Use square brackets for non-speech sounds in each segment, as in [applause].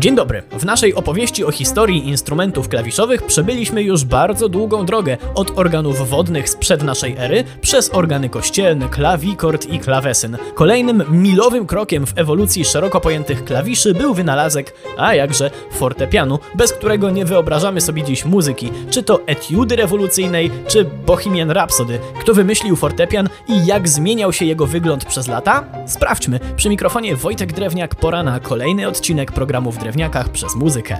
Dzień dobry. W naszej opowieści o historii instrumentów klawiszowych przebyliśmy już bardzo długą drogę od organów wodnych sprzed naszej ery przez organy kościelne, klawikord i klawesyn. Kolejnym milowym krokiem w ewolucji szeroko pojętych klawiszy był wynalazek, a jakże, fortepianu, bez którego nie wyobrażamy sobie dziś muzyki, czy to etiudy rewolucyjnej, czy Bohemian Rhapsody. Kto wymyślił fortepian i jak zmieniał się jego wygląd przez lata? Sprawdźmy. Przy mikrofonie Wojtek Drewniak, pora na kolejny odcinek programu w Przez muzykę.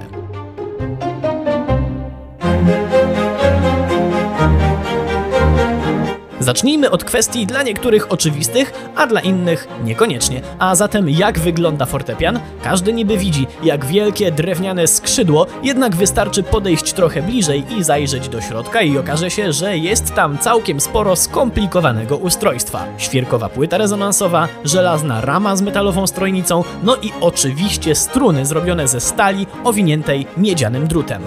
Zacznijmy od kwestii dla niektórych oczywistych, a dla innych niekoniecznie. A zatem jak wygląda fortepian? Każdy niby widzi, jak wielkie drewniane skrzydło, jednak wystarczy podejść trochę bliżej i zajrzeć do środka i okaże się, że jest tam całkiem sporo skomplikowanego ustrojstwa. Świerkowa płyta rezonansowa, żelazna rama z metalową strojnicą, no i oczywiście struny zrobione ze stali owiniętej miedzianym drutem.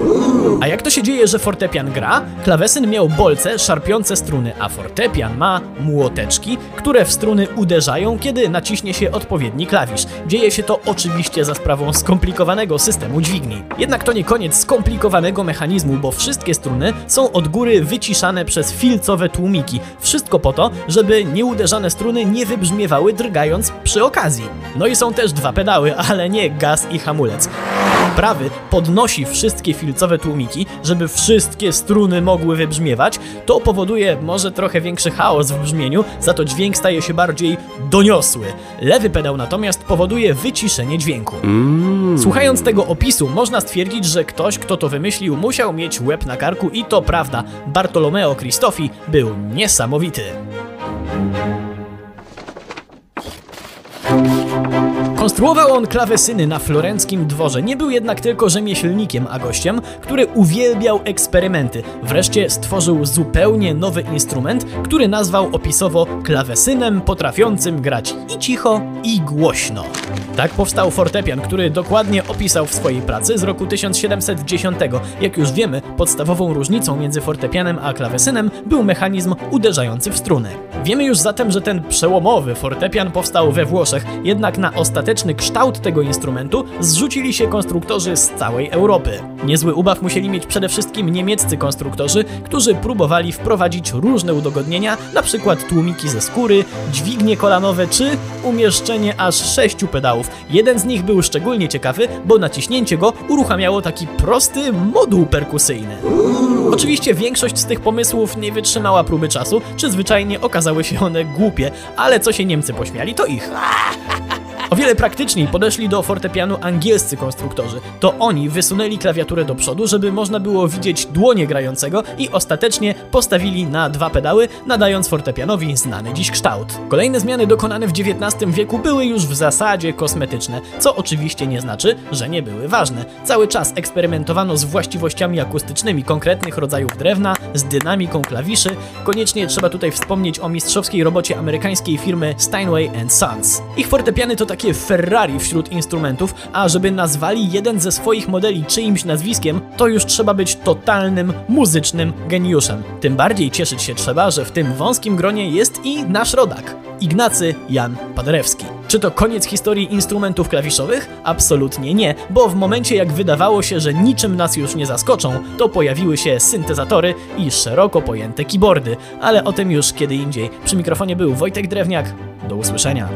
A jak to się dzieje, że fortepian gra? Klawesyn miał bolce szarpiące struny, a fortepian fortepian ma młoteczki, które w struny uderzają, kiedy naciśnie się odpowiedni klawisz. Dzieje się to oczywiście za sprawą skomplikowanego systemu dźwigni. Jednak to nie koniec skomplikowanego mechanizmu, bo wszystkie struny są od góry wyciszane przez filcowe tłumiki. Wszystko po to, żeby nieuderzane struny nie wybrzmiewały drgając przy okazji. No i są też dwa pedały, ale nie gaz i hamulec. Prawy podnosi wszystkie filcowe tłumiki, żeby wszystkie struny mogły wybrzmiewać. To powoduje może trochę większy chaos w brzmieniu, za to dźwięk staje się bardziej doniosły. Lewy pedał natomiast powoduje wyciszenie dźwięku. Mm. Słuchając tego opisu, można stwierdzić, że ktoś, kto to wymyślił, musiał mieć łeb na karku i to prawda. Bartolomeo Cristofi był niesamowity. Konstruował on klawesyny na florenckim dworze. Nie był jednak tylko rzemieślnikiem, a gościem, który uwielbiał eksperymenty. Wreszcie stworzył zupełnie nowy instrument, który nazwał opisowo klawesynem potrafiącym grać i cicho, i głośno. Tak powstał fortepian, który dokładnie opisał w swojej pracy z roku 1710. Jak już wiemy, podstawową różnicą między fortepianem a klawesynem był mechanizm uderzający w struny. Wiemy już zatem, że ten przełomowy fortepian powstał we Włoszech, jednak na ostateczny kształt tego instrumentu zrzucili się konstruktorzy z całej Europy. Niezły ubaw musieli mieć przede wszystkim niemieccy konstruktorzy, którzy próbowali wprowadzić różne udogodnienia, np. tłumiki ze skóry, dźwignie kolanowe czy umieszczenie aż sześciu pedałów. Jeden z nich był szczególnie ciekawy, bo naciśnięcie go uruchamiało taki prosty moduł perkusyjny. Oczywiście większość z tych pomysłów nie wytrzymała próby czasu, czy zwyczajnie okazały się one głupie, ale co się Niemcy pośmiali, to ich. [laughs] O wiele praktyczniej podeszli do fortepianu angielscy konstruktorzy. To oni wysunęli klawiaturę do przodu, żeby można było widzieć dłonie grającego i ostatecznie postawili na dwa pedały, nadając fortepianowi znany dziś kształt. Kolejne zmiany dokonane w XIX wieku były już w zasadzie kosmetyczne, co oczywiście nie znaczy, że nie były ważne. Cały czas eksperymentowano z właściwościami akustycznymi konkretnych rodzajów drewna, z dynamiką klawiszy. Koniecznie trzeba tutaj wspomnieć o mistrzowskiej robocie amerykańskiej firmy Steinway Sons. Ich fortepiany to takie takie Ferrari wśród instrumentów, a żeby nazwali jeden ze swoich modeli czyimś nazwiskiem, to już trzeba być totalnym muzycznym geniuszem. Tym bardziej cieszyć się trzeba, że w tym wąskim gronie jest i nasz rodak, Ignacy Jan Paderewski. Czy to koniec historii instrumentów klawiszowych? Absolutnie nie, bo w momencie jak wydawało się, że niczym nas już nie zaskoczą, to pojawiły się syntezatory i szeroko pojęte keyboardy, ale o tym już kiedy indziej. Przy mikrofonie był Wojtek Drewniak. Do usłyszenia.